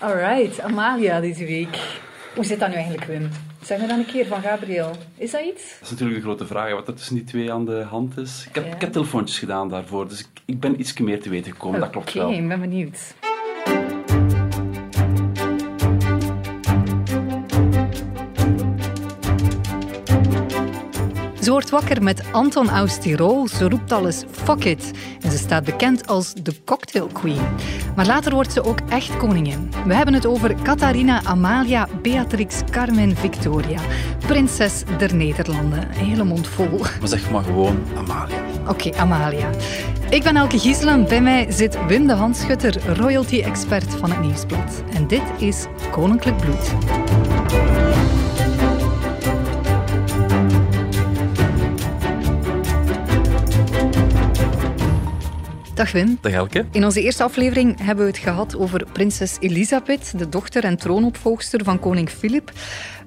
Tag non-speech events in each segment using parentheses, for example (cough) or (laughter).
Alright, Amalia deze week. Hoe zit dat nu eigenlijk, Wim? Zeg me dan een keer van Gabriel. Is dat iets? Dat is natuurlijk de grote vraag, wat er tussen die twee aan de hand is. Ik heb, ik heb telefoontjes gedaan daarvoor, dus ik, ik ben iets meer te weten gekomen, dat klopt wel. Oké, ik ben benieuwd. Ze wordt wakker met Anton aus Tirol. Ze roept alles fuck it. En ze staat bekend als de cocktail queen. Maar later wordt ze ook echt koningin. We hebben het over Catharina Amalia Beatrix Carmen Victoria. Prinses der Nederlanden. Een hele mond vol. Maar zeg maar gewoon Amalia. Oké, Amalia. Ik ben Elke Gieselen. Bij mij zit Wim de Handschutter, royalty-expert van het Nieuwsblad. En dit is Koninklijk Bloed. Dag Wim. Dag Elke. In onze eerste aflevering hebben we het gehad over prinses Elisabeth, de dochter en troonopvolgster van koning Filip.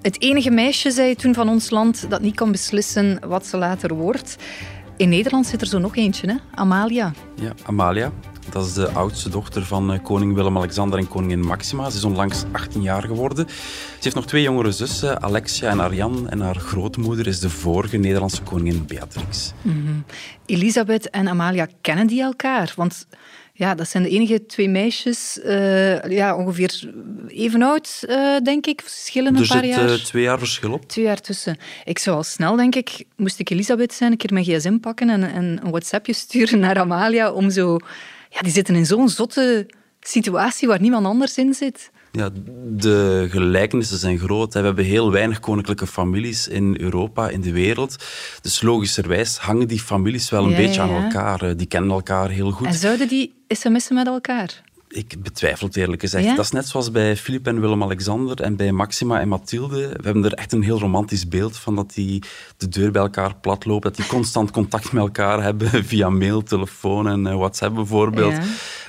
Het enige meisje, zei je toen, van ons land dat niet kan beslissen wat ze later wordt. In Nederland zit er zo nog eentje, hè? Amalia. Ja, Amalia. Dat is de oudste dochter van eh, koning Willem-Alexander en koningin Maxima. Ze is onlangs 18 jaar geworden. Ze heeft nog twee jongere zussen, Alexia en Ariane. En haar grootmoeder is de vorige Nederlandse koningin Beatrix. Mm Elisabeth en Amalia kennen die elkaar? Want ja, dat zijn de enige twee meisjes, uh, ja, ongeveer even oud, uh, denk ik. Verschillen een er paar jaar. Er zit twee jaar verschil op. Twee jaar tussen. Ik zou al snel, denk ik, moest ik Elisabeth zijn, een keer mijn gsm pakken en, en een WhatsAppje (laughs) sturen naar Amalia om zo... Ja, die zitten in zo'n zotte situatie waar niemand anders in zit. Ja, de gelijkenissen zijn groot. We hebben heel weinig koninklijke families in Europa, in de wereld. Dus logischerwijs hangen die families wel een Ja, beetje ja, aan elkaar. Die kennen elkaar heel goed. En zouden die sms'en met elkaar? Ik betwijfel het eerlijk gezegd. Ja? Dat is net zoals bij Filip en Willem-Alexander en bij Maxima en Mathilde. We hebben er echt een heel romantisch beeld van dat die de deur bij elkaar platlopen, dat die constant contact met elkaar (laughs) hebben via mail, telefoon en eh, WhatsApp bijvoorbeeld. Ja.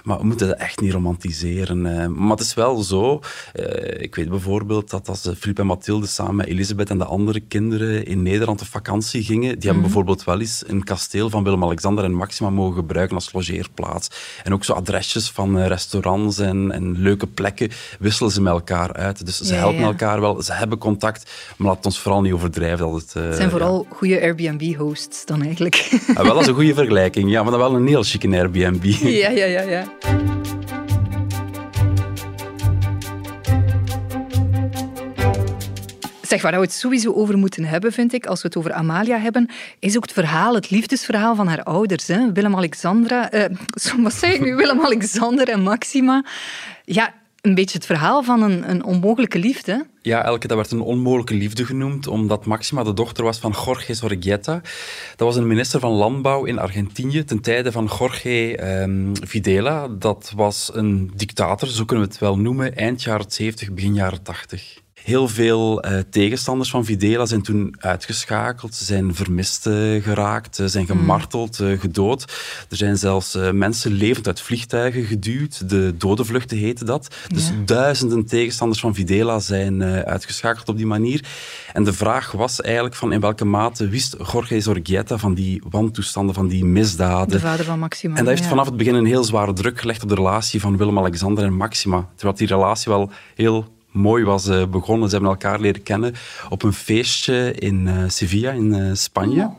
Maar we moeten dat echt niet romantiseren. eh. Maar het is wel zo. eh, ik weet bijvoorbeeld dat als eh, Filip en Mathilde samen met Elisabeth en de andere kinderen in Nederland op vakantie gingen, die hebben bijvoorbeeld wel eens een kasteel van Willem-Alexander en Maxima mogen gebruiken als logeerplaats. En ook zo adresjes van eh, restaurants en, en leuke plekken wisselen ze met elkaar uit. Dus ze Ja, helpen ja. elkaar wel, ze hebben contact, maar laat ons vooral niet overdrijven dat het... eh, Het zijn vooral goede Airbnb-hosts dan eigenlijk. Ah, wel als een goede (laughs) vergelijking, ja, maar dan wel een heel chique Airbnb. ja, ja, ja, ja. Zeg, waar we het sowieso over moeten hebben, vind ik, als we het over Amalia hebben, is ook het verhaal, het liefdesverhaal van haar ouders. Willem-Alexandra, eh, (laughs) wat zeg ik nu? Willem-Alexander en Maxima. Ja, een beetje het verhaal van een, een onmogelijke liefde. Ja, Elke, dat werd een onmogelijke liefde genoemd, omdat Maxima de dochter was van Jorge Sorrieta. Dat was een minister van Landbouw in Argentinië ten tijde van Jorge ehm, Videla. Dat was een dictator, zo kunnen we het wel noemen, eind jaren 70, begin jaren 80. Heel veel eh, tegenstanders van Videla zijn toen uitgeschakeld. Ze zijn vermist eh, geraakt, zijn gemarteld, eh, gedood. Er zijn zelfs mensen levend uit vliegtuigen geduwd. De dodenvluchten heette dat. Dus duizenden tegenstanders van Videla zijn uitgeschakeld op die manier. En de vraag was eigenlijk van in welke mate wist Jorge Zorgieta van die wantoestanden, van die misdaden. De vader van Maxima. En dat heeft ja. vanaf het begin een heel zware druk gelegd op de relatie van Willem-Alexander en Maxima. Terwijl die relatie wel heel mooi was eh, begonnen. Ze hebben elkaar leren kennen op een feestje in eh, Sevilla, in eh, Spanje. Oh.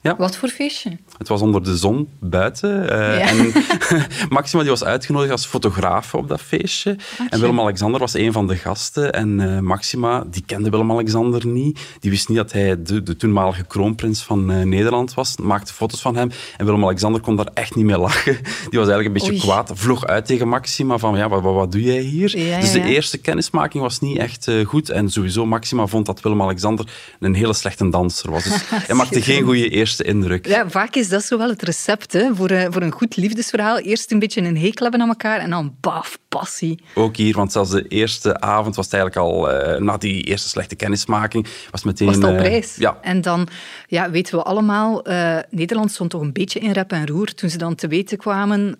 Ja. Wat voor feestje? Het was onder de zon buiten. eh, Ja. En (laughs) Maxima die was uitgenodigd als fotograaf op dat feestje. En Willem-Alexander was een van de gasten. En eh, Maxima, die kende Willem-Alexander niet. Die wist niet dat hij de, de toenmalige kroonprins van eh, Nederland was. Maakte foto's van hem. En Willem-Alexander kon daar echt niet mee lachen. (laughs) Die was eigenlijk een beetje Oei. kwaad. Vloog uit tegen Maxima van, ja, wat, wat, wat doe jij hier? Ja, dus de ja, eerste kennismaking was niet echt goed. En sowieso, Maxima vond dat Willem-Alexander een hele slechte danser was. Dus (laughs) hij maakte geen goede eerste indruk. Ja, vaak is dat zo wel het recept hè, voor, eh, voor een goed liefdesverhaal. Eerst een beetje een hekel hebben aan elkaar en dan baf, passie. Ook hier, want zelfs de eerste avond was het eigenlijk al, eh, na die eerste slechte kennismaking, was het meteen... Was het al eh, prijs? ja, En dan ja, weten we allemaal, Nederland stond toch een beetje in rep en roer toen ze dan te weten kwamen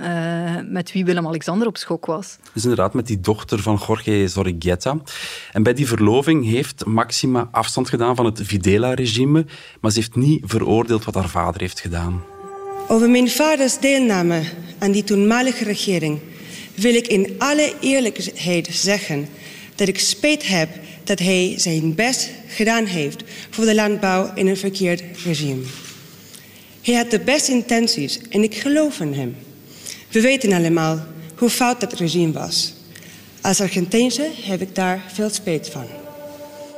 met wie Willem-Alexander op schok was. dus inderdaad met die dochter van Jorge Zorrigueta. En bij die verloving heeft Maxima afstand gedaan van het Videla-regime, maar ze heeft niet veroordeeld wat haar vader heeft gedaan. Over mijn vaders deelname aan die toenmalige regering wil ik in alle eerlijkheid zeggen dat ik spijt heb dat hij zijn best gedaan heeft voor de landbouw in een verkeerd regime. Hij had de beste intenties en ik geloof in hem. We weten allemaal hoe fout dat regime was. Als Argentijnse heb ik daar veel spijt van.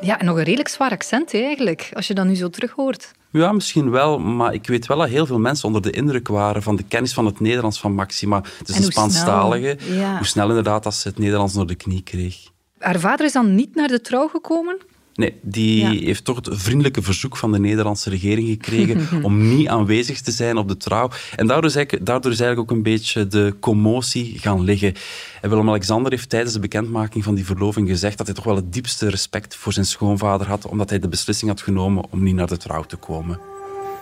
Ja, en nog een redelijk zwaar accent eigenlijk, als je dat nu zo terug hoort. Ja, misschien wel, maar ik weet wel dat heel veel mensen onder de indruk waren van de kennis van het Nederlands van Maxima. Het is een Spaanstalige. Ja. Hoe snel inderdaad dat ze het Nederlands door de knie kreeg. Haar vader is dan niet naar de trouw gekomen? Nee, die heeft toch het vriendelijke verzoek van de Nederlandse regering gekregen (laughs) om niet aanwezig te zijn op de trouw. En daardoor is, eigenlijk, daardoor is eigenlijk ook een beetje de commotie gaan liggen. En Willem-Alexander heeft tijdens de bekendmaking van die verloving gezegd dat hij toch wel het diepste respect voor zijn schoonvader had, omdat hij de beslissing had genomen om niet naar de trouw te komen.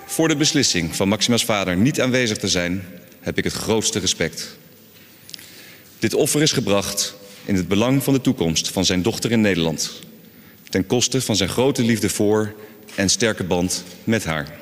Voor de beslissing van Maxima's vader niet aanwezig te zijn, heb ik het grootste respect. Dit offer is gebracht in het belang van de toekomst van zijn dochter in Nederland ten koste van zijn grote liefde voor en sterke band met haar.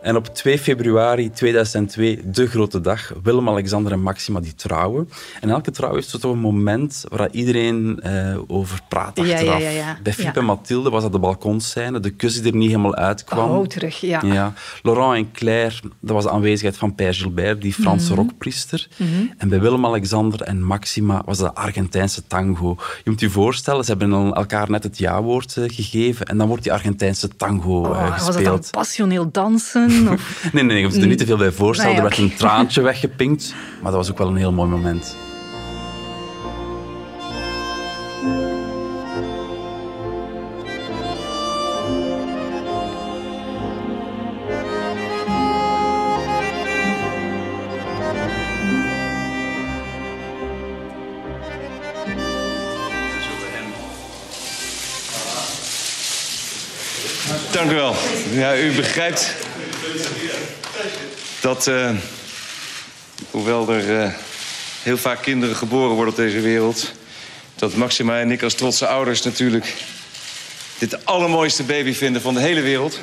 En op 2 februari 2002, de grote dag, Willem-Alexander en Maxima die trouwen. En elke trouw heeft zo toch een moment waar iedereen uh, over praat achteraf. Ja, ja, Bij Philippe en Mathilde was dat de balkonscène, de kus die er niet helemaal uitkwam. Oh, terug, ja. ja. Laurent en Claire, dat was de aanwezigheid van Père Gilbert, die Franse mm rockpriester. Mhm. En bij Willem-Alexander en Maxima was dat de Argentijnse tango. Je moet je voorstellen, ze hebben elkaar net het ja-woord uh, gegeven en dan wordt die Argentijnse tango uh, oh, gespeeld. Was dat dan passioneel dansen? (laughs) Of... nee, nee, ik hoef er niet te veel bij voorstellen. Nee, Er werd een traantje weggepinkt, maar dat was ook wel een heel mooi moment. Dank u wel. Ja, u begrijpt dat, uh, hoewel er uh, heel vaak kinderen geboren worden op deze wereld... dat Maxima en ik als trotse ouders natuurlijk... dit allermooiste baby vinden van de hele wereld.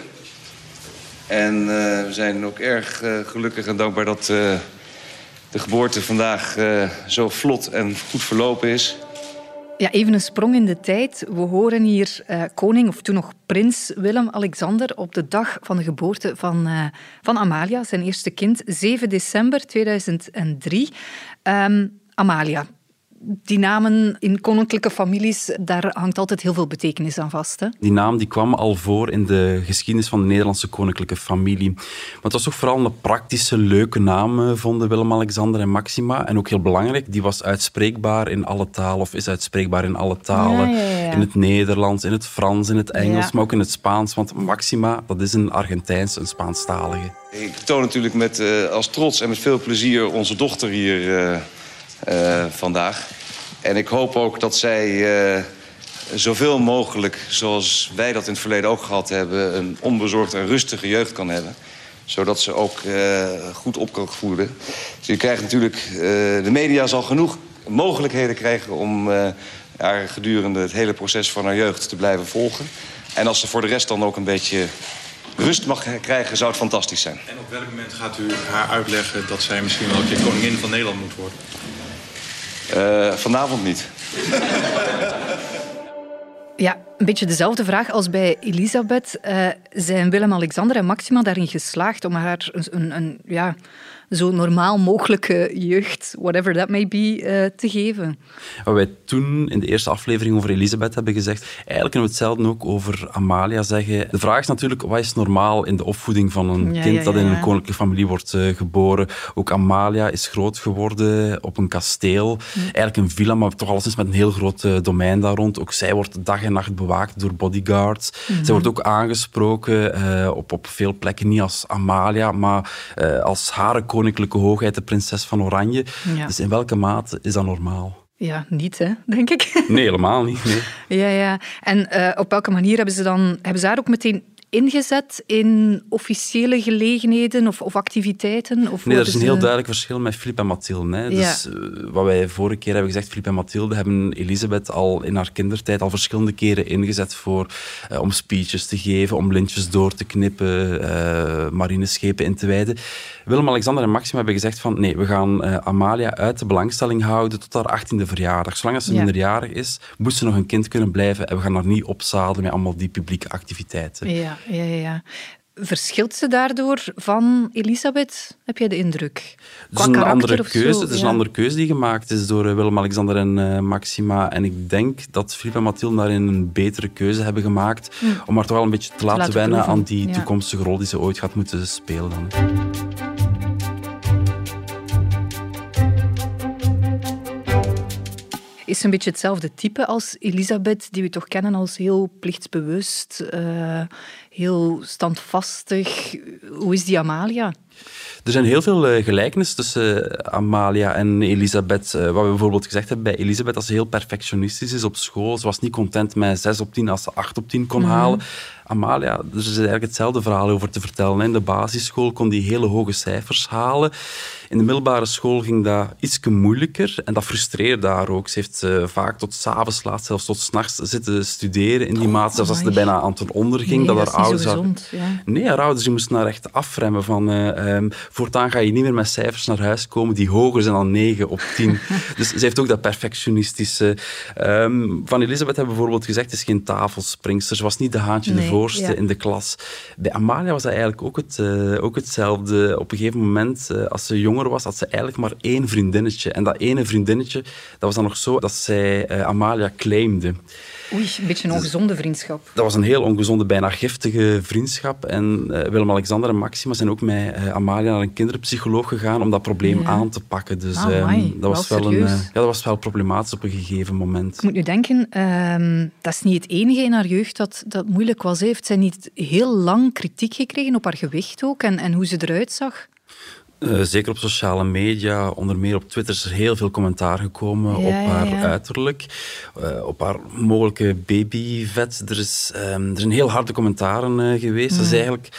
En uh, we zijn ook erg gelukkig en dankbaar dat de geboorte vandaag zo vlot en goed verlopen is... Ja, even een sprong in de tijd. We horen hier uh, koning, of toen nog prins Willem-Alexander, op de dag van de geboorte van, uh, van Amalia, zijn eerste kind, 7 december 2003. Um, ehm, Amalia, die namen in koninklijke families, daar hangt altijd heel veel betekenis aan vast. Hè? Die naam die kwam al voor in de geschiedenis van de Nederlandse koninklijke familie. Maar het was toch vooral een praktische, leuke naam, eh, vonden Willem-Alexander en Maxima. En ook heel belangrijk, die was uitspreekbaar in alle talen, of is uitspreekbaar in alle talen. in het Nederlands, in het Frans, in het Engels, maar ook in het Spaans. Want Maxima, dat is een Argentijnse, een Spaanstalige. Ik toon natuurlijk met, uh, als trots en met veel plezier onze dochter hier... Uh, vandaag. En ik hoop ook dat zij uh, zoveel mogelijk, zoals wij dat in het verleden ook gehad hebben... een onbezorgde en rustige jeugd kan hebben zodat ze ook uh, goed op kan voeden. Dus je krijgt natuurlijk... De media zal genoeg mogelijkheden krijgen... om haar gedurende het hele proces van haar jeugd te blijven volgen. En als ze voor de rest dan ook een beetje rust mag krijgen... zou het fantastisch zijn. En op welk moment gaat u haar uitleggen... dat zij misschien wel een keer koningin van Nederland moet worden? Uh, vanavond niet. Ja, een beetje dezelfde vraag als bij Elisabeth. Uh, zijn Willem-Alexander en Maxima daarin geslaagd om haar een, een, een ja, zo normaal mogelijke jeugd, whatever that may be, uh, te geven. Wat wij toen in de eerste aflevering over Elisabeth hebben gezegd, eigenlijk kunnen we hetzelfde ook over Amalia zeggen. De vraag is natuurlijk, wat is normaal in de opvoeding van een kind dat in een koninklijke familie wordt uh, geboren? Ook Amalia is groot geworden op een kasteel. Eigenlijk een villa, maar toch alleszins met een heel groot uh, domein daar rond. Ook zij wordt dag en nacht bewaakt door bodyguards. Mm Zij wordt ook aangesproken op, op veel plekken, niet als Amalia, maar als haar koninklijke hoogheid, de prinses van Oranje. Dus in welke mate is dat normaal? Ja, niet, hè, denk ik. Nee, helemaal niet. Nee. (laughs) Ja, ja. En uh, op welke manier hebben ze dan hebben ze daar ook meteen ingezet in officiële gelegenheden of, of activiteiten? Of nee, er is een heel duidelijk verschil met Filip en Mathilde. Hè. Dus, uh, wat wij vorige keer hebben gezegd, Filip en Mathilde hebben Elisabeth al in haar kindertijd al verschillende keren ingezet voor, uh, om speeches te geven, om lintjes door te knippen, uh, marineschepen in te wijden. Willem-Alexander en Maxima hebben gezegd van nee, we gaan Amalia uit de belangstelling houden tot haar 18e verjaardag. Zolang ze ja. minderjarig is, moet ze nog een kind kunnen blijven en we gaan haar niet opzadelen met allemaal die publieke activiteiten. Ja, ja, ja. Verschilt ze daardoor van Elisabeth, heb jij de indruk? Het is een andere keuze. Het is een andere keuze die gemaakt is door eh, Willem-Alexander en uh, Maxima. En ik denk dat Philippe en Mathilde daarin een betere keuze hebben gemaakt hm. om haar toch wel een beetje te laten, laten wennen proeven. aan die toekomstige rol die ze ooit gaat moeten spelen. Dan. Is een beetje hetzelfde type als Elisabeth, die we toch kennen als heel plichtsbewust, uh, heel standvastig. Hoe is die Amalia? Er zijn heel veel uh, gelijkenissen tussen uh, Amalia en Elisabeth. Wat we bijvoorbeeld gezegd hebben bij Elisabeth, dat ze heel perfectionistisch is op school. Ze was niet content met 6 op 10 als ze 8 op 10 kon mm -hmm. halen. Amalia, er is eigenlijk hetzelfde verhaal over te vertellen. In de basisschool kon die hele hoge cijfers halen. In de middelbare school ging dat iets moeilijker en dat frustreerde haar ook. Ze heeft uh, vaak tot s'avonds laat, zelfs tot s'nachts zitten studeren in die oh, maat. Zelfs als ze er bijna aan ten onder ging. Nee, dat, dat haar ouders gezond, ja. Nee, haar ouders moesten haar echt afremmen van uh, um, voortaan ga je niet meer met cijfers naar huis komen die hoger zijn dan 9 op 10. (laughs) dus ze heeft ook dat perfectionistische. Um, van Elisabeth hebben we bijvoorbeeld gezegd, het is geen tafelspringster. Ze was niet de haantje nee, de voorste ja. in de klas. Bij Amalia was dat eigenlijk ook, het, uh, ook hetzelfde. Op een gegeven moment, uh, als ze jonger was, had ze eigenlijk maar één vriendinnetje. En dat ene vriendinnetje, dat was dan nog zo dat zij uh, Amalia claimde. Oei, een beetje een ongezonde vriendschap. Dat was een heel ongezonde, bijna giftige vriendschap. En uh, Willem-Alexander en Maxima zijn ook met uh, Amalia naar een kinderpsycholoog gegaan om dat probleem ja. aan te pakken. Dus ah, um, dat, was wel, wel een, uh, ja, dat was wel problematisch op een gegeven moment. Ik moet nu denken, um, dat is niet het enige in haar jeugd dat, dat moeilijk was. Heeft zij niet heel lang kritiek gekregen op haar gewicht ook en, en hoe ze eruit zag? Uh, zeker op sociale media, onder meer op Twitter, is er heel veel commentaar gekomen ja, op haar ja, ja. uiterlijk, uh, op haar mogelijke babyvet. Er, is, um, er zijn heel harde commentaren uh, geweest. Mm. Dat is eigenlijk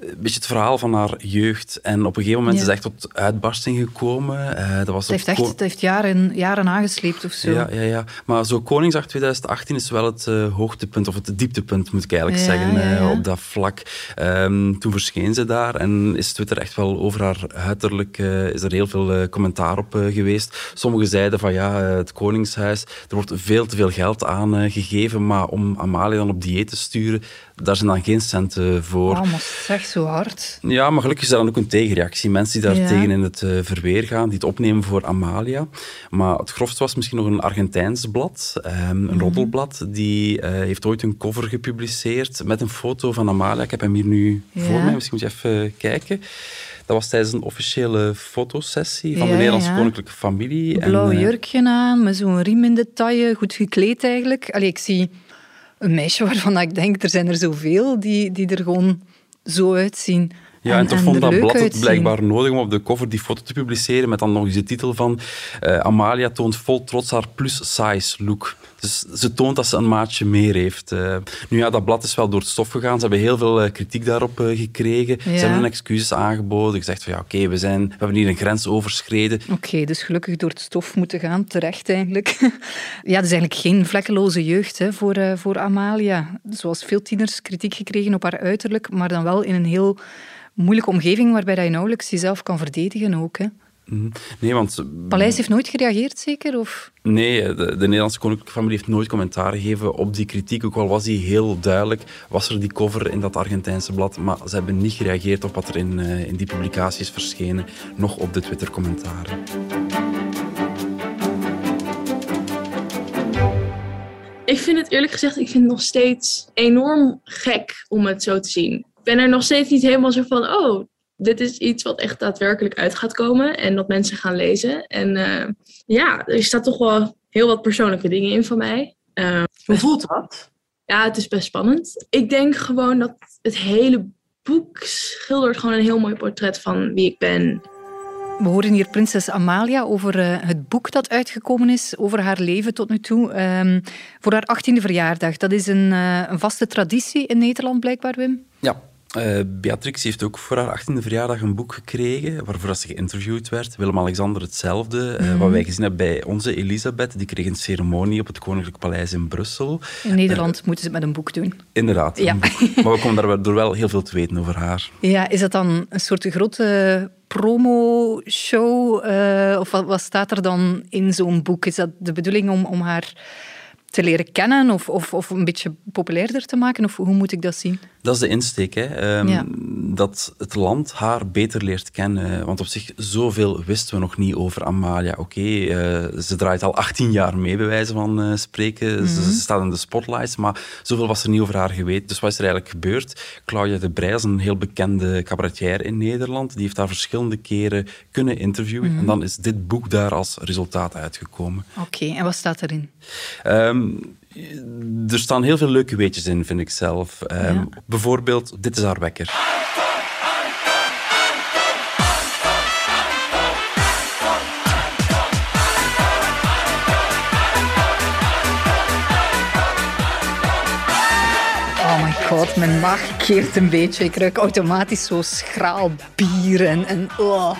een beetje het verhaal van haar jeugd. En op een gegeven moment is het echt tot uitbarsting gekomen. dat was het, heeft echt, het heeft jaren, jaren aangesleept of zo. Ja, ja, ja. maar zo Koningsdag 2018 is wel het hoogtepunt, of het dieptepunt moet ik eigenlijk zeggen, op dat vlak. Um, toen verscheen ze daar en is Twitter echt wel over haar uiterlijk uh, is er heel veel uh, commentaar op uh, geweest. Sommigen zeiden van ja, het Koningshuis, er wordt veel te veel geld aan gegeven, maar om Amalia dan op dieet te sturen, daar zijn dan geen centen voor. Wow, maar zeg zo hard. Ja, maar gelukkig is er dan ook een tegenreactie. Mensen die daar ja. tegen in het verweer gaan, die het opnemen voor Amalia. Maar het grofste was misschien nog een Argentijns blad, um, een mm. roddelblad, die heeft ooit een cover gepubliceerd met een foto van Amalia. Ik heb hem hier nu ja. voor mij, misschien moet je even kijken. Dat was tijdens een officiële fotosessie van de Nederlandse koninklijke familie. Een blauw en, jurkje aan, met zo'n riem in de taille, goed gekleed eigenlijk. Allee, ik zie een meisje waarvan ik denk, er zijn er zoveel die, die er gewoon zo uitzien. Ja, en, en toch vond dat blad het blijkbaar nodig om op de cover die foto te publiceren met dan nog eens de titel van uh, Amalia toont vol trots haar plus-size look. Dus ze toont dat ze een maatje meer heeft. Uh, nu ja, dat blad is wel door het stof gegaan. Ze hebben heel veel uh, kritiek daarop gekregen. Ja. Ze hebben een excuses aangeboden. Gezegd van ja, oké, okay, we, zijn, we hebben hier een grens overschreden. Oké, okay, dus gelukkig door het stof moeten gaan. Terecht eigenlijk. (laughs) ja, het is eigenlijk geen vlekkeloze jeugd hè, voor, voor Amalia. Zoals veel tieners kritiek gekregen op haar uiterlijk, maar dan wel in een heel moeilijke omgeving waarbij je nauwelijks jezelf kan verdedigen ook. Hè. Nee, want... Paleis heeft nooit gereageerd, zeker? Of? Nee, de, de Nederlandse koninklijke familie heeft nooit commentaar gegeven op die kritiek. Ook al was die heel duidelijk, was er die cover in dat Argentijnse blad. Maar ze hebben niet gereageerd op wat er in, uh, in die publicatie is verschenen. Nog op de Twitter-commentaren. Ik vind het eerlijk gezegd, ik vind het nog steeds enorm gek om het zo te zien. Ik ben er nog steeds niet helemaal zo van, oh, dit is iets wat echt daadwerkelijk uit gaat komen en dat mensen gaan lezen. En uh, ja, er staat toch wel heel wat persoonlijke dingen in van mij. Uh, Hoe voelt dat? Ja, het is best spannend. Ik denk gewoon dat het hele boek schildert gewoon een heel mooi portret van wie ik ben. We horen hier prinses Amalia over uh, het boek dat uitgekomen is over haar leven tot nu toe. Um, voor haar 18e verjaardag. Dat is een, uh, een vaste traditie in Nederland blijkbaar, Wim? Ja, uh, Beatrix heeft ook voor haar 18e verjaardag een boek gekregen, waarvoor ze geïnterviewd werd. Willem-Alexander hetzelfde. Uh, Wat wij gezien hebben bij onze Elisabeth, die kreeg een ceremonie op het Koninklijk Paleis in Brussel. In Nederland uh, moeten ze het met een boek doen. Inderdaad. Ja. Maar we komen daardoor wel heel veel te weten over haar. Ja, is dat dan een soort grote promo-show? of wat, wat, staat er dan in zo'n boek? Is dat de bedoeling om, om haar te leren kennen of, of, of een beetje populairder te maken? Of hoe moet ik dat zien? Dat is de insteek. Hè. Um, Dat het land haar beter leert kennen. Want op zich, zoveel wisten we nog niet over Amalia. Oké, okay, uh, ze draait al 18 jaar mee, bij wijze van uh, spreken. Mm -hmm. ze, ze, staat in de spotlights, maar zoveel was er niet over haar geweten. Dus wat is er eigenlijk gebeurd? Claudia de Breij is een heel bekende cabaretier in Nederland. Die heeft haar verschillende keren kunnen interviewen. Mm -hmm. En dan is dit boek daar als resultaat uitgekomen. Oké, okay, en wat staat erin? Um, er staan heel veel leuke weetjes in, vind ik zelf. Um, ja. Bijvoorbeeld, dit is haar wekker. Oh my god, mijn maag keert een beetje. Ik ruik automatisch zo schraal bier en... en oh.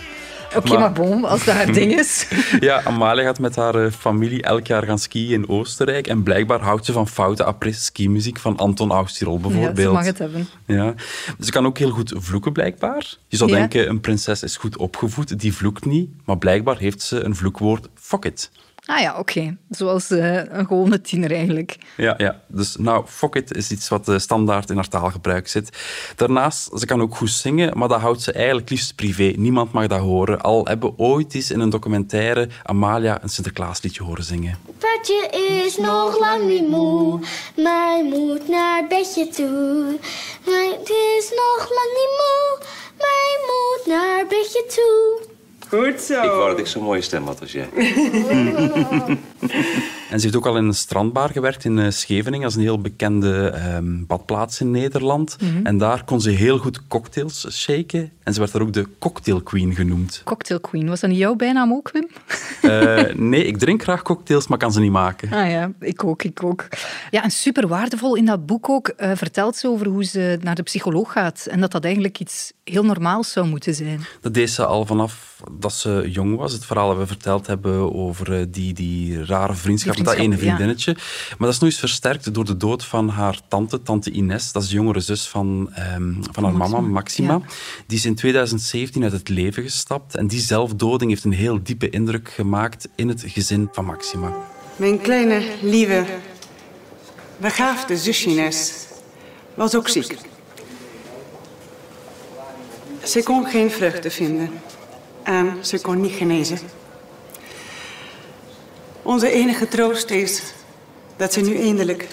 Oké, okay, maar, maar bon, als dat haar ding (laughs) is. ja, Amalia gaat met haar familie elk jaar gaan skiën in Oostenrijk. En blijkbaar houdt ze van foute après-ski-muziek van Anton Austirol bijvoorbeeld. Ja, ze mag het hebben. Ja. Ze kan ook heel goed vloeken, blijkbaar. Je zou ja. denken, een prinses is goed opgevoed, die vloekt niet. Maar blijkbaar heeft ze een vloekwoord, fuck it. Ah ja, oké. Okay. Zoals uh, een gewone tiener eigenlijk. Ja, ja. dus nou, fuck it is iets wat uh, standaard in haar taalgebruik zit. Daarnaast, ze kan ook goed zingen, maar dat houdt ze eigenlijk liefst privé. Niemand mag dat horen. Al hebben ooit eens in een documentaire Amalia een Sinterklaasliedje horen zingen. Patje is nog lang niet moe, maar moet naar bedje toe. Maar het is nog lang niet moe, maar moet naar bedje toe. Goed zo. Ik wou dat ik zo'n mooie stem had als jij. (laughs) en ze heeft ook al in een strandbar gewerkt in uh, Scheveningen. Dat is een heel bekende um, badplaats in Nederland. Mm -hmm. En daar kon ze heel goed cocktails shaken. En ze werd daar ook de cocktail queen genoemd. Cocktail queen. Was dat niet jouw bijnaam ook, Wim? uh, nee, ik drink graag cocktails, maar kan ze niet maken. Ah ja, ik ook, ik ook. Ja, en super waardevol in dat boek ook uh, vertelt ze over hoe ze naar de psycholoog gaat. En dat dat eigenlijk iets heel normaals zou moeten zijn. Dat deed ze al vanaf dat ze jong was. Het verhaal dat we verteld hebben over die, die rare vriendschap, dat ene vriendinnetje. Ja. Maar dat is nu eens versterkt door de dood van haar tante, tante Ines. Dat is de jongere zus van, um, van haar mama, Maxima. Ja. Die is in 2017 uit het leven gestapt. En die zelfdoding heeft een heel diepe indruk gemaakt in het gezin van Maxima. Mijn kleine, lieve, begaafde zusje Ines was ook ziek. Ze kon geen vreugde vinden en ze kon niet genezen. Onze enige troost is dat ze nu eindelijk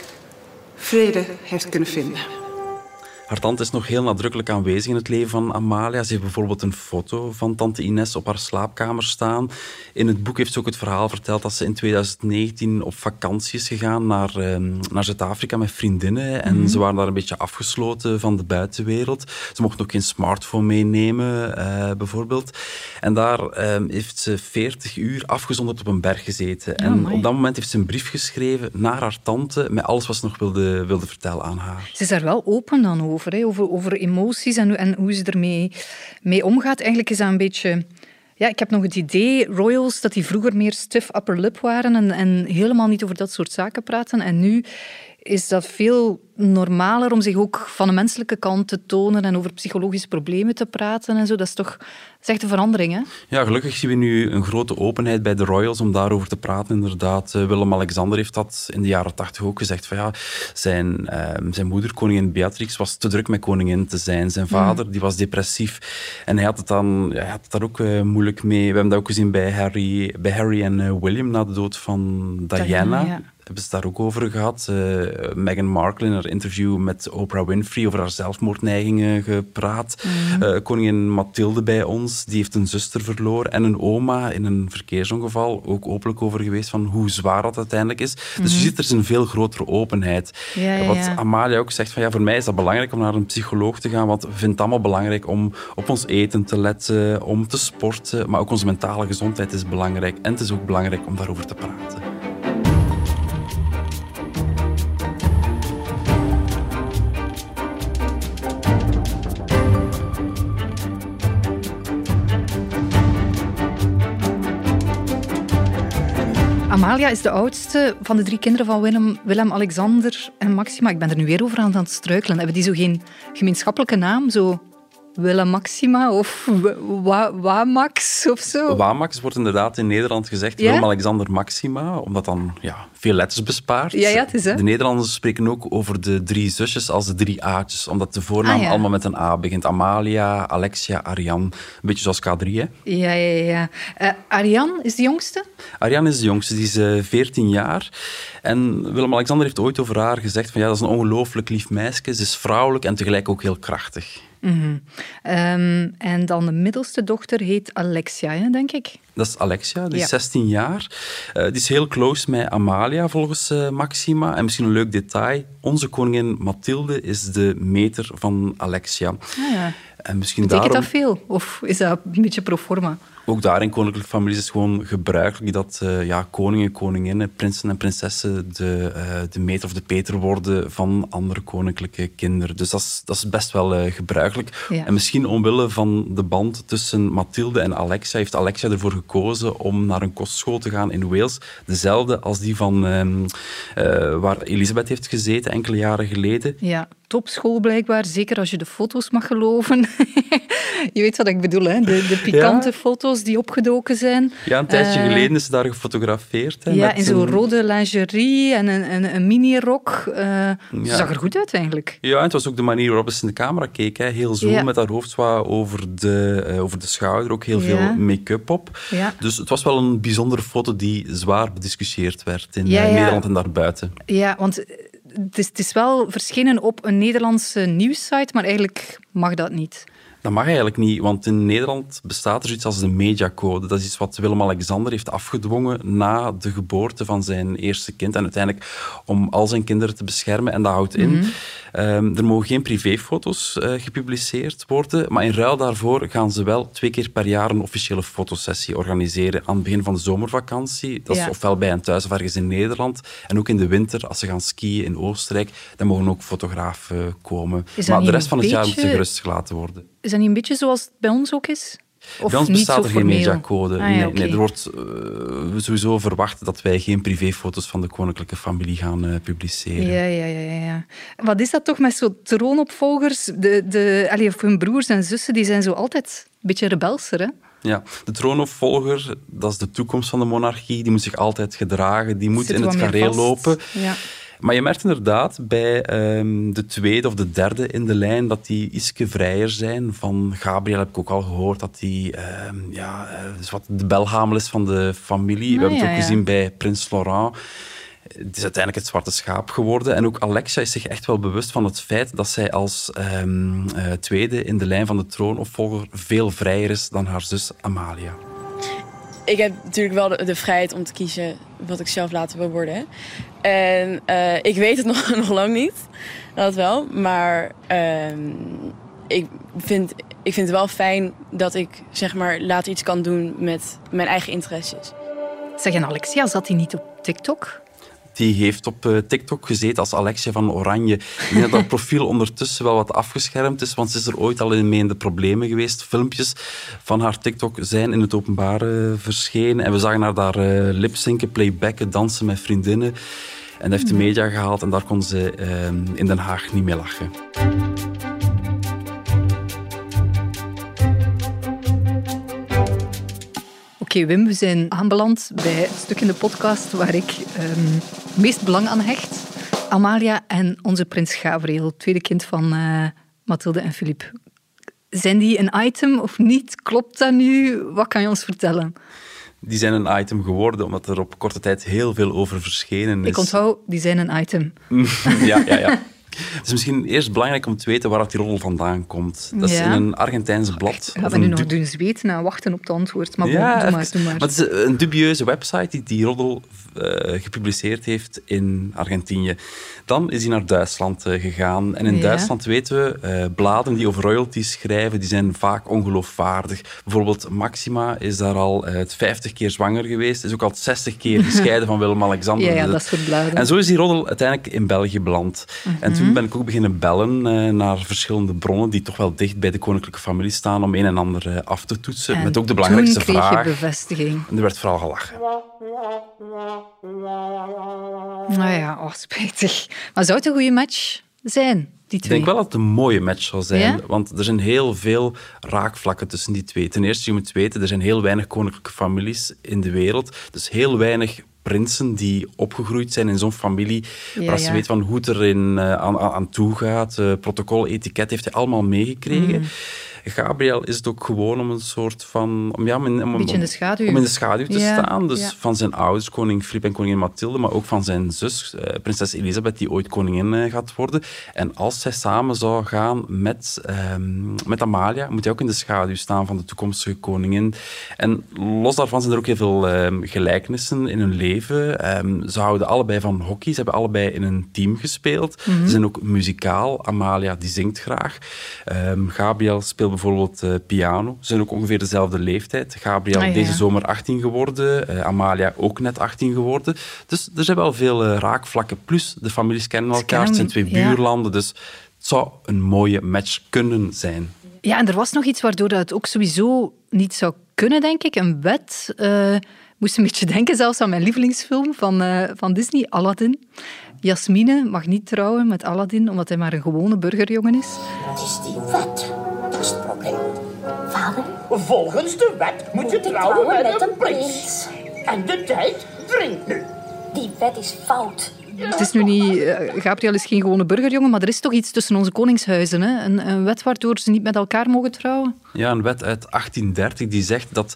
vrede heeft kunnen vinden. Haar tante is nog heel nadrukkelijk aanwezig in het leven van Amalia. Ze heeft bijvoorbeeld een foto van tante Ines op haar slaapkamer staan. In het boek heeft ze ook het verhaal verteld dat ze in 2019 op vakantie is gegaan naar, uh, naar Zuid-Afrika met vriendinnen. En mm -hmm. ze waren daar een beetje afgesloten van de buitenwereld. Ze mochten ook geen smartphone meenemen, uh, bijvoorbeeld. En daar uh, heeft ze 40 uur afgezonderd op een berg gezeten. Oh, en op dat moment heeft ze een brief geschreven naar haar tante met alles wat ze nog wilde, wilde vertellen aan haar. Ze is daar wel open dan over. Over, over, over emoties en, en hoe ze ermee mee omgaat. Eigenlijk is dat een beetje... Ja, ik heb nog het idee, royals, dat die vroeger meer stiff upper lip waren en, en helemaal niet over dat soort zaken praten. En nu is dat veel normaler om zich ook van de menselijke kant te tonen en over psychologische problemen te praten en zo. Dat is toch dat is echt een verandering, hè? Ja, gelukkig zien we nu een grote openheid bij de royals om daarover te praten, inderdaad. Willem-Alexander heeft dat in de jaren tachtig ook gezegd. Van, ja, zijn, uh, zijn moeder, koningin Beatrix, was te druk met koningin te zijn. Zijn vader mm. die was depressief. En hij had het, dan, ja, hij had het daar ook uh, moeilijk mee. We hebben dat ook gezien bij Harry, bij Harry en uh, William na de dood van Diana. Diana ja hebben ze het daar ook over gehad. Uh, Meghan Markle in haar interview met Oprah Winfrey over haar zelfmoordneigingen gepraat. Mhm. Eh, koningin Mathilde bij ons, die heeft een zuster verloren en een oma in een verkeersongeval. Ook openlijk over geweest van hoe zwaar dat uiteindelijk is. Dus je Mhm. ziet, er is een veel grotere openheid. Ja, ja, Wat. Amalia ook zegt, van ja, voor mij is dat belangrijk om naar een psycholoog te gaan, want we vinden het allemaal belangrijk om op ons eten te letten, om te sporten, maar ook onze mentale gezondheid is belangrijk. En het is ook belangrijk om daarover te praten. Amalia is de oudste van de drie kinderen van Willem, Willem, Alexander en Maxima. Ik ben er nu weer over aan het struikelen. Hebben die zo geen gemeenschappelijke naam? Zo Willem Maxima of Wa- Wamax of zo? Wamax wordt inderdaad in Nederland gezegd, Ja? Willem-Alexander Maxima, omdat dan ja, veel letters bespaart. Ja, ja, het is, hè. De Nederlanders spreken ook over de drie zusjes als de drie A'tjes, omdat de voornaam Ah, ja. allemaal met een A begint. Amalia, Alexia, Ariane. Een beetje zoals K3, hè. Ja, ja, ja. Eh, Ariane is de jongste? Ariane is de jongste, die is eh, 14 jaar. En Willem-Alexander heeft ooit over haar gezegd van ja, dat is een ongelooflijk lief meisje. Ze is vrouwelijk en tegelijk ook heel krachtig. Mhm. Ehm, en dan de middelste dochter heet Alexia, hè, denk ik. Dat is Alexia, die is Ja. 16 jaar. Eh, die is heel close met Amalia, volgens eh, Maxima. En misschien een leuk detail. Onze koningin Mathilde is de meter van Alexia. Ah, ja. En misschien Betekent daarom... dat veel? Of is dat een beetje pro forma? Ook daar in koninklijke families is het gewoon gebruikelijk dat eh, ja, koningen, koninginnen, prinsen en prinsessen de, eh, de meter of de peter worden van andere koninklijke kinderen. Dus dat is, dat is best wel eh, gebruikelijk. Ja. En misschien omwille van de band tussen Mathilde en Alexia heeft Alexia ervoor gekozen om naar een kostschool te gaan in Wales. Dezelfde als die van ehm, eh, waar Elisabeth heeft gezeten enkele jaren geleden. Ja, topschool blijkbaar. Zeker als je de foto's mag geloven. (laughs) je weet wat ik bedoel, hè? De, de pikante foto's die opgedoken zijn. Ja, een tijdje Eh, geleden is ze daar gefotografeerd. Hè, Ja, in zo'n een- rode lingerie en een, een, een mini-rok. Eh, Ze zag er goed uit, eigenlijk. Ja, en het was ook de manier waarop ze in de camera keek. Hè. Heel zo, Ja. met haar hoofd over de, eh, over de schouder, ook heel veel make-up op. Ja. Dus het was wel een bijzondere foto die zwaar bediscussieerd werd in. Nederland en daarbuiten. Ja, want het is, is wel verschenen op een Nederlandse nieuwssite, maar eigenlijk mag dat niet. Dat mag eigenlijk niet, want in Nederland bestaat er zoiets als de mediacode. Dat is iets wat Willem-Alexander heeft afgedwongen na de geboorte van zijn eerste kind. En uiteindelijk om al zijn kinderen te beschermen. En dat houdt in, Mhm. ehm, er mogen geen privéfoto's eh, gepubliceerd worden. Maar in ruil daarvoor gaan ze wel twee keer per jaar een officiële fotosessie organiseren. Aan het begin van de zomervakantie. Dat is ofwel bij hen thuis of ergens in Nederland. En ook in de winter, als ze gaan skiën in Oostenrijk, dan mogen ook fotografen komen. Maar de rest van het jaar moeten ze gerust gelaten worden. Is dat niet een beetje zoals het bij ons ook is? Of Bij ons niet bestaat zo er geen mediacode. Ah, ja, nee, er wordt eh, sowieso verwacht dat wij geen privéfoto's van de koninklijke familie gaan eh, publiceren. Ja, ja, ja, ja. Wat is dat toch met zo'n troonopvolgers? De, de, allee, of hun broers en zussen, die zijn zo altijd een beetje rebelser, hè? Ja, de troonopvolger, dat is de toekomst van de monarchie. Die moet zich altijd gedragen, die moet Zit in het gareel vast. lopen. Ja. Maar je merkt inderdaad bij ehm, de tweede of de derde in de lijn dat die ietsje vrijer zijn. Van Gabriel heb ik ook al gehoord dat hij ehm, ja, dus wat de belhamel is van de familie. We Ah, hebben het ook ja. gezien bij prins Laurent. Het is uiteindelijk het zwarte schaap geworden. En ook Alexia is zich echt wel bewust van het feit dat zij als ehm, eh, tweede in de lijn van de troonopvolger veel vrijer is dan haar zus Amalia. Ik heb natuurlijk wel de, vrijheid om te kiezen wat ik zelf later wil worden. En eh, ik weet het (laughs) nog, nog lang niet, dat wel. Maar ehm, ik, vind, ik vind het wel fijn dat ik zeg maar, later iets kan doen met mijn eigen interesses. Zeg, en Alexia, zat hij niet op TikTok? Die heeft op eh, TikTok gezeten als Alexia van Oranje. Ik denk dat dat profiel ondertussen wel wat afgeschermd is, want ze is er ooit al in mee in de problemen geweest. Filmpjes van haar TikTok zijn in het openbaar eh, verschenen. En we zagen haar daar eh lipzinken, playbacken, dansen met vriendinnen. En dat heeft de media gehaald en daar kon ze eh, in Den Haag niet mee lachen. Oké, Wim, we zijn aanbeland bij het stuk in de podcast waar ik het meest belang aan hecht. Amalia en onze prins Gabriel, tweede kind van eh Mathilde en Philippe. Zijn die een item of niet? Klopt dat nu? Wat kan je ons vertellen? Die zijn een item geworden, omdat er op korte tijd heel veel over verschenen is. Ik onthoud, die zijn een item. (laughs) ja, ja, ja. Het is misschien eerst belangrijk om te weten waar die roddel vandaan komt. Dat is in een Argentijnse blad. Gaan we nu nog doen zweten en wachten op het antwoord. Maar ja, doe maar, doe maar. Maar het is een dubieuze website die die roddel eh, gepubliceerd heeft in Argentinië. Dan is hij naar Duitsland eh, gegaan. En in Ja. Duitsland weten we, eh, bladen die over royalties schrijven, die zijn vaak ongeloofwaardig. Bijvoorbeeld Maxima is daar al eh, het 50 keer zwanger geweest, is ook al 60 keer (laughs) gescheiden van Willem-Alexander. Ja, ja, Dus dat soort bladen. En zo is die roddel uiteindelijk in België beland. En Mhm. toen ben ik ook beginnen bellen naar verschillende bronnen die toch wel dicht bij de koninklijke familie staan om een en ander af te toetsen. En Met ook de belangrijkste toen vraag. bevestiging. En er werd vooral gelachen. Nou ja, oh, spijtig. Maar zou het een goede match zijn, die Ik denk wel dat het een mooie match zal zijn, Ja? want er zijn heel veel raakvlakken tussen die twee. Ten eerste, je moet weten, er zijn heel weinig koninklijke families in de wereld. Dus heel weinig prinsen die opgegroeid zijn in zo'n familie, Ja, waar ze ja. weten van hoe het er in, eh, aan, aan aan toe gaat. Eh, protocol, etiket heeft hij allemaal meegekregen. Mm. Gabriel is het ook gewoon om een soort van... Om, ja, om, in- om, in de schaduw. Om in de schaduw te Ja, staan. Dus ja. van zijn ouders, koning Filip en koningin Mathilde, maar ook van zijn zus, eh, prinses Elisabeth, die ooit koningin eh, gaat worden. En als zij samen zou gaan met, ehm, met Amalia, moet hij ook in de schaduw staan van de toekomstige koningin. En los daarvan zijn er ook heel veel ehm, gelijkenissen in hun leven. Ehm, ze houden allebei van hockey, ze hebben allebei in een team gespeeld. Mhm. Ze zijn ook muzikaal. Amalia, die zingt graag. Gabriel speelt bijvoorbeeld eh, piano. Ze zijn ook ongeveer dezelfde leeftijd. Gabriel Ah, ja. deze zomer 18 geworden. eh, Amalia ook net 18 geworden. Dus er zijn wel veel eh, raakvlakken. Plus, de families kennen elkaar. Het zijn twee ja. buurlanden. Dus het zou een mooie match kunnen zijn. Ja, en er was nog iets waardoor dat het ook sowieso niet zou kunnen, denk ik. Een wet. eh moest een beetje (laughs) denken zelfs aan mijn lievelingsfilm van, eh, van Disney, Aladdin. Jasmine mag niet trouwen met Aladdin, omdat hij maar een gewone burgerjongen is. Dat is die wet. Volgens de wet moet je Moet trouwen trouwen met met een een prins. En de tijd dringt nu. Die wet is fout. Het is nu niet... eh, Gabriel is geen gewone burgerjongen, maar er is toch iets tussen onze koningshuizen. Hè? Een, een wet waardoor ze niet met elkaar mogen trouwen. Ja, een wet uit 1830 die zegt dat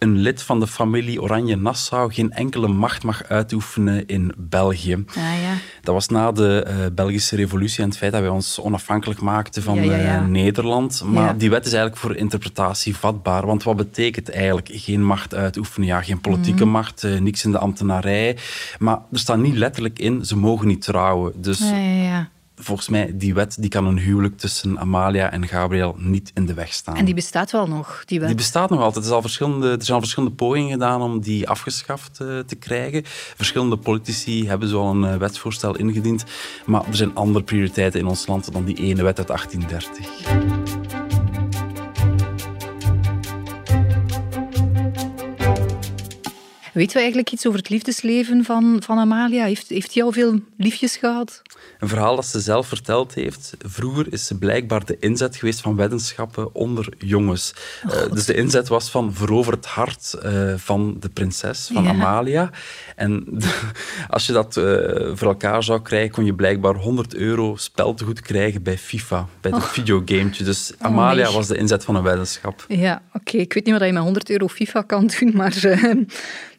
een lid van de familie Oranje-Nassau geen enkele macht mag uitoefenen in België. Ah, ja. Dat was na de eh, Belgische revolutie en het feit dat wij ons onafhankelijk maakten van Ja, ja, ja. eh, Nederland. Maar die wet is eigenlijk voor interpretatie vatbaar. Want wat betekent eigenlijk geen macht uitoefenen? Ja, geen politieke Mhm. macht, eh, niks in de ambtenarij. Maar er staat niet letterlijk in, ze mogen niet trouwen. Dus Ja, ja, ja. Volgens mij, die wet die kan een huwelijk tussen Amalia en Gabriel niet in de weg staan. En die bestaat wel nog, die wet. Die bestaat nog altijd. Er, is al verschillende, er zijn al verschillende pogingen gedaan om die afgeschaft eh, te krijgen. Verschillende politici hebben zo al een eh, wetsvoorstel ingediend. Maar er zijn andere prioriteiten in ons land dan die ene wet uit 1830. Weten we eigenlijk iets over het liefdesleven van, van Amalia? Heeft, heeft hij al veel liefjes gehad? Een verhaal dat ze zelf verteld heeft. Vroeger is ze blijkbaar de inzet geweest van weddenschappen onder jongens. Eh, dus de inzet was van verover het hart eh, van de prinses, van Ja. Amalia. En (laughs) als je dat eh, voor elkaar zou krijgen, kon je blijkbaar 100 euro speltegoed krijgen bij FIFA, bij dat Oh. videogametje. Dus Amalia nee. was de inzet van een weddenschap. Ja, oké. Ik weet niet wat je met 100 euro FIFA kan doen, maar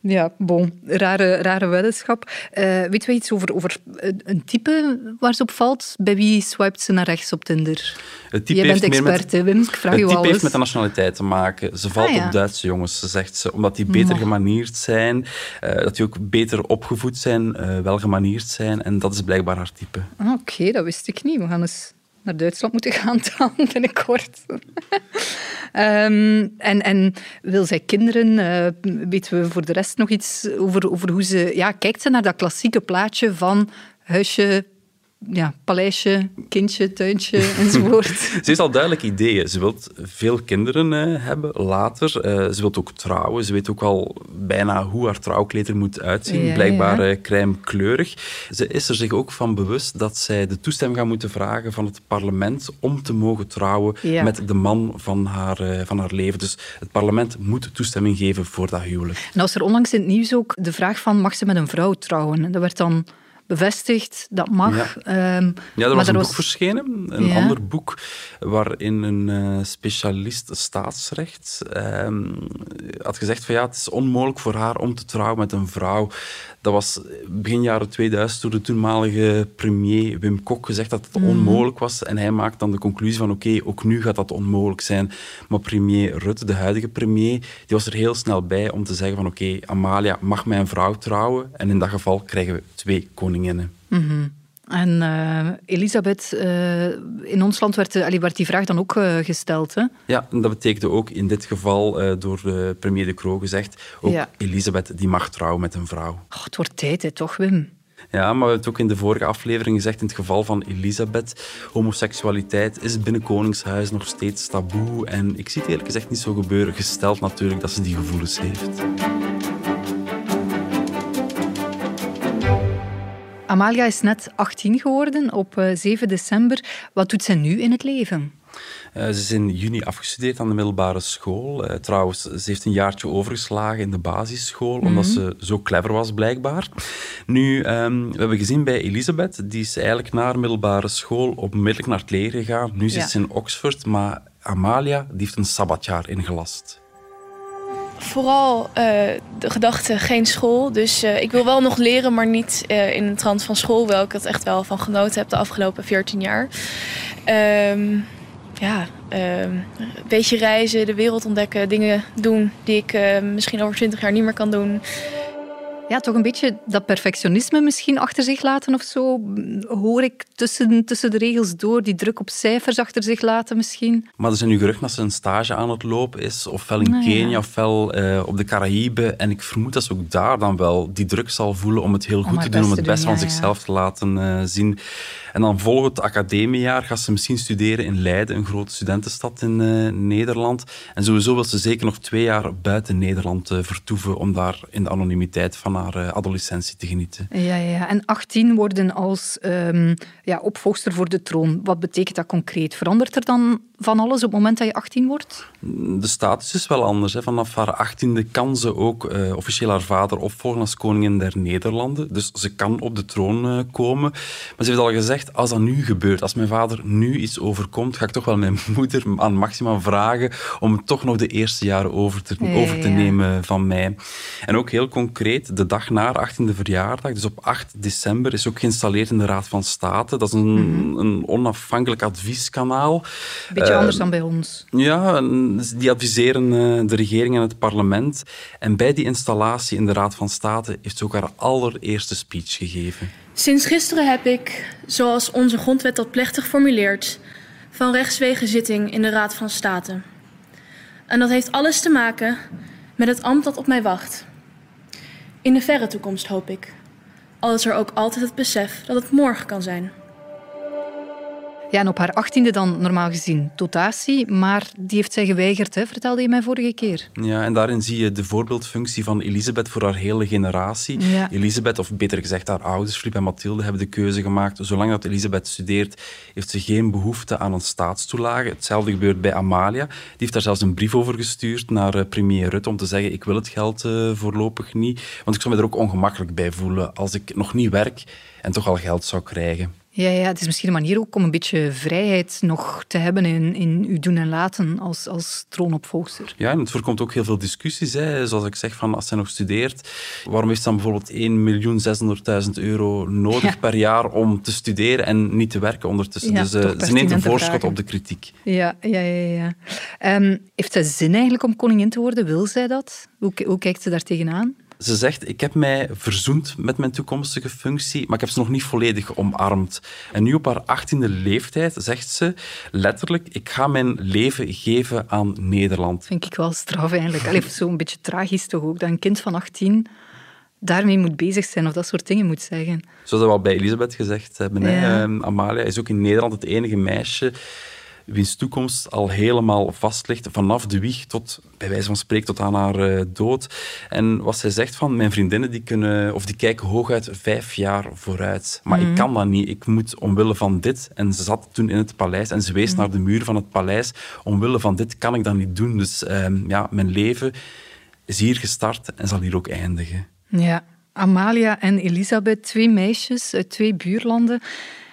ja, bon. Rare, rare weddenschap. Eh weet we iets over, over een een type waar ze op valt? Bij wie swipet ze naar rechts op Tinder? Het type Jij bent heeft meer met- expert, hè, Wim? Ik vraag het type alles. heeft met de nationaliteit te maken. Ze valt Ah, ja. op Duitse jongens, ze zegt ze, omdat die beter gemanierd zijn, eh, dat die ook beter opgevoed zijn, eh wel gemanierd zijn. En dat is blijkbaar haar type. Ah, Oké, dat wist ik niet. We gaan eens naar Duitsland moeten gaan (laughs) dan binnenkort. Ehm, en, en wil zij kinderen? Eh, weten we voor de rest nog iets over, over hoe ze... Ja, kijkt ze naar dat klassieke plaatje van huisje, ja, paleisje, kindje, tuintje (laughs) enzovoort? Ze heeft al duidelijke ideeën. Ze wil veel kinderen eh, hebben later. Eh, ze wil ook trouwen. Ze weet ook al bijna hoe haar trouwkleed er moet uitzien. Ja, Blijkbaar ja. eh, crème-kleurig. Ze is er zich ook van bewust dat zij de toestemming gaat moeten vragen van het parlement om te mogen trouwen Ja. met de man van haar, eh, van haar leven. Dus het parlement moet toestemming geven voor dat huwelijk. En als er onlangs in het nieuws ook de vraag van mag ze met een vrouw trouwen? Dat werd dan bevestigd, dat mag. Ja. Ehm, Ja, er maar was een boek verschenen, een Ja. ander boek, waarin een eh, specialist staatsrecht ehm, had gezegd van ja, het is onmogelijk voor haar om te trouwen met een vrouw. Dat was begin jaren 2000 door de toenmalige premier Wim Kok gezegd dat het Mhm. onmogelijk was. En hij maakt dan de conclusie van oké, ook nu gaat dat onmogelijk zijn. Maar premier Rutte, de huidige premier, die was er heel snel bij om te zeggen van oké, Amalia mag mijn vrouw trouwen. En in dat geval krijgen we twee Mhm. En eh, Elisabeth, eh, in ons land werd, eh, allee, werd die vraag dan ook gesteld. Hè? Ja, en dat betekende ook in dit geval door de premier De Croo gezegd, ook Ja. Elisabeth die mag trouwen met een vrouw. Oh, het wordt tijd, hè, toch, Wim? Ja, maar we hebben het ook in de vorige aflevering gezegd, in het geval van Elisabeth, homoseksualiteit is binnen Koningshuis nog steeds taboe. En ik zie het eerlijk gezegd niet zo gebeuren, gesteld natuurlijk dat ze die gevoelens heeft. Amalia is net 18 geworden op eh, 7 december. Wat doet zij nu in het leven? Eh, ze is in juni afgestudeerd aan de middelbare school. Eh, trouwens, ze heeft een jaartje overgeslagen in de basisschool, omdat Mhm. ze zo clever was, blijkbaar. Nu, ehm, we hebben gezien bij Elisabeth, die is eigenlijk naar middelbare school onmiddellijk naar het leren gegaan. Nu zit ze in Oxford, maar Amalia die heeft een sabbatjaar ingelast. Vooral eh, de gedachte geen school. Dus eh, ik wil wel nog leren, maar niet eh, in de trant van school. Wel ik het echt wel van genoten heb de afgelopen 14 jaar. Ehm, ja, ehm, een beetje reizen, de wereld ontdekken, dingen doen die ik misschien over 20 jaar niet meer kan doen. Ja, toch een beetje dat perfectionisme misschien achter zich laten of zo. Hoor ik tussen, tussen de regels door, die druk op cijfers achter zich laten misschien. Maar er zijn nu geruchten dat ze een stage aan het lopen is, ofwel in ja. Kenia, ofwel eh, op de Caraïben. En ik vermoed dat ze ook daar dan wel die druk zal voelen om het heel goed te doen, om het best doen, van ja, ja. zichzelf te laten eh, zien. En dan volgend academiejaar gaat ze misschien studeren in Leiden, een grote studentenstad in eh, Nederland. En sowieso wil ze zeker nog twee jaar buiten Nederland vertoeven om daar in de anonimiteit van haar eh, adolescentie te genieten. Ja, ja. En 18 worden als ehm, ja, opvolgster voor de troon. Wat betekent dat concreet? Verandert er dan van alles op het moment dat je 18 wordt? De status is wel anders. Hè. Vanaf haar achttiende kan ze ook eh, officieel haar vader opvolgen als koningin der Nederlanden. Dus ze kan op de troon eh, komen. Maar ze heeft al gezegd, als dat nu gebeurt, als mijn vader nu iets overkomt, ga ik toch wel mijn (laughs) moeder aan Maxima vragen om toch nog de eerste jaren over te, over te ja. nemen van mij. En ook heel concreet, de dag na haar 18e verjaardag, dus op 8 december, is ook geïnstalleerd in de Raad van State. Dat is een, een onafhankelijk advieskanaal. Beetje Eh, anders dan bij ons. ja, die adviseren eh, de regering en het parlement. En bij die installatie in de Raad van State heeft ze ook haar allereerste speech gegeven. Sinds gisteren heb ik, zoals onze grondwet dat plechtig formuleert, van rechtswege zitting in de Raad van State. En dat heeft alles te maken met het ambt dat op mij wacht. In de verre toekomst hoop ik. Al is er ook altijd het besef dat het morgen kan zijn. Ja, en op haar 18e dan normaal gezien dotatie, maar die heeft zij geweigerd, hè, vertelde je mij vorige keer. Ja, en daarin zie je de voorbeeldfunctie van Elisabeth voor haar hele generatie. Ja. Elisabeth, of beter gezegd haar ouders, Filip en Mathilde, hebben de keuze gemaakt. Zolang dat Elisabeth studeert, heeft ze geen behoefte aan een staatstoelage. Hetzelfde gebeurt bij Amalia. Die heeft daar zelfs een brief over gestuurd naar eh, premier Rutte om te zeggen ik wil het geld eh, voorlopig niet. Want ik zou me er ook ongemakkelijk bij voelen als ik nog niet werk en toch al geld zou krijgen. Ja, ja, het is misschien een manier ook om een beetje vrijheid nog te hebben in, in uw doen en laten als, als troonopvolgster. Ja, en het voorkomt ook heel veel discussies. Hè. Zoals ik zeg, van als zij nog studeert, waarom heeft ze dan bijvoorbeeld 1.600.000 euro nodig Ja. per jaar om te studeren en niet te werken ondertussen? Ja, dus eh, ze neemt een voorschot vragen. op de kritiek. Ja, ja, ja. ja. Ehm, heeft zij zin eigenlijk om koningin te worden? Wil zij dat? Hoe, hoe kijkt ze daar tegenaan? Ze zegt, ik heb mij verzoend met mijn toekomstige functie, maar ik heb ze nog niet volledig omarmd. En nu op haar achttiende leeftijd zegt ze letterlijk, ik ga mijn leven geven aan Nederland. Vind ik wel straf eigenlijk. Allee, (laughs) zo'n beetje tragisch toch ook, dat een kind van 18 daarmee moet bezig zijn of dat soort dingen moet zeggen. Zoals we al bij Elisabeth gezegd hebben. Ja. Ehm, Amalia is ook in Nederland het enige meisje wiens toekomst al helemaal vast ligt, vanaf de wieg tot, bij wijze van spreken, tot aan haar eh, dood. En wat zij zegt van, mijn vriendinnen die kunnen, of die kijken hooguit vijf jaar vooruit. Maar Mhm. ik kan dat niet. Ik moet omwille van dit, en ze zat toen in het paleis en ze wees Mhm. naar de muur van het paleis, omwille van dit kan ik dat niet doen. Dus ehm, ja, mijn leven is hier gestart en zal hier ook eindigen. Ja. Amalia en Elisabeth, twee meisjes uit twee buurlanden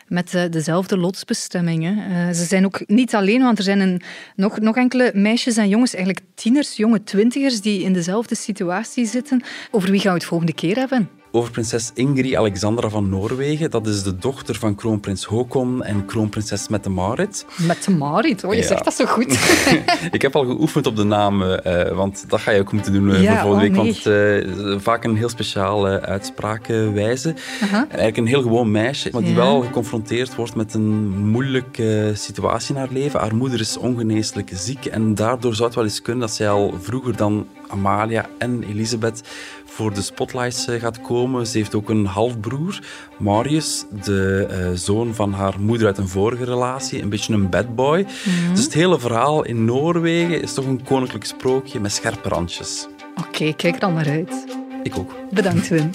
met uh, dezelfde lotsbestemmingen. Uh, ze zijn ook niet alleen, want er zijn een, nog, nog enkele meisjes en jongens, eigenlijk tieners, jonge twintigers, die in dezelfde situatie zitten. Over wie gaan we het volgende keer hebben? Over prinses Ingrid Alexandra van Noorwegen. Dat is de dochter van kroonprins Håkon en kroonprinses Mette-Marit. Mette-Marit? Oh, je zegt dat zo goed. (laughs) ik heb al geoefend op de naam, uh, want dat ga je ook moeten doen uh, ja, voor volgende oh, week. Nee. Want uh, vaak een heel speciale uitspraakwijze. -huh. Eigenlijk een heel gewoon meisje, maar die ja. wel geconfronteerd wordt met een moeilijke situatie in haar leven. Haar moeder is ongeneeslijk ziek en daardoor zou het wel eens kunnen dat zij al vroeger dan Amalia en Elisabeth voor de spotlights eh, gaat komen. Ze heeft ook een halfbroer, Marius, de uh, zoon van haar moeder uit een vorige relatie. Een beetje een bad boy. Mm-hmm. Dus het hele verhaal in Noorwegen is toch een koninklijk sprookje met scherpe randjes. Oké, okay, kijk er dan naar uit. Ik ook. Bedankt, Wim.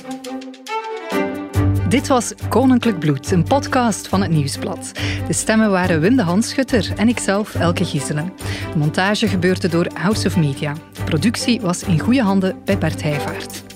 Dit was Koninklijk Bloed, een podcast van het Nieuwsblad. De stemmen waren Wim de Hanschutter en ikzelf, Elke Gieselen. De montage gebeurde door House of Media. De productie was in goede handen bij Bert Heijvaart.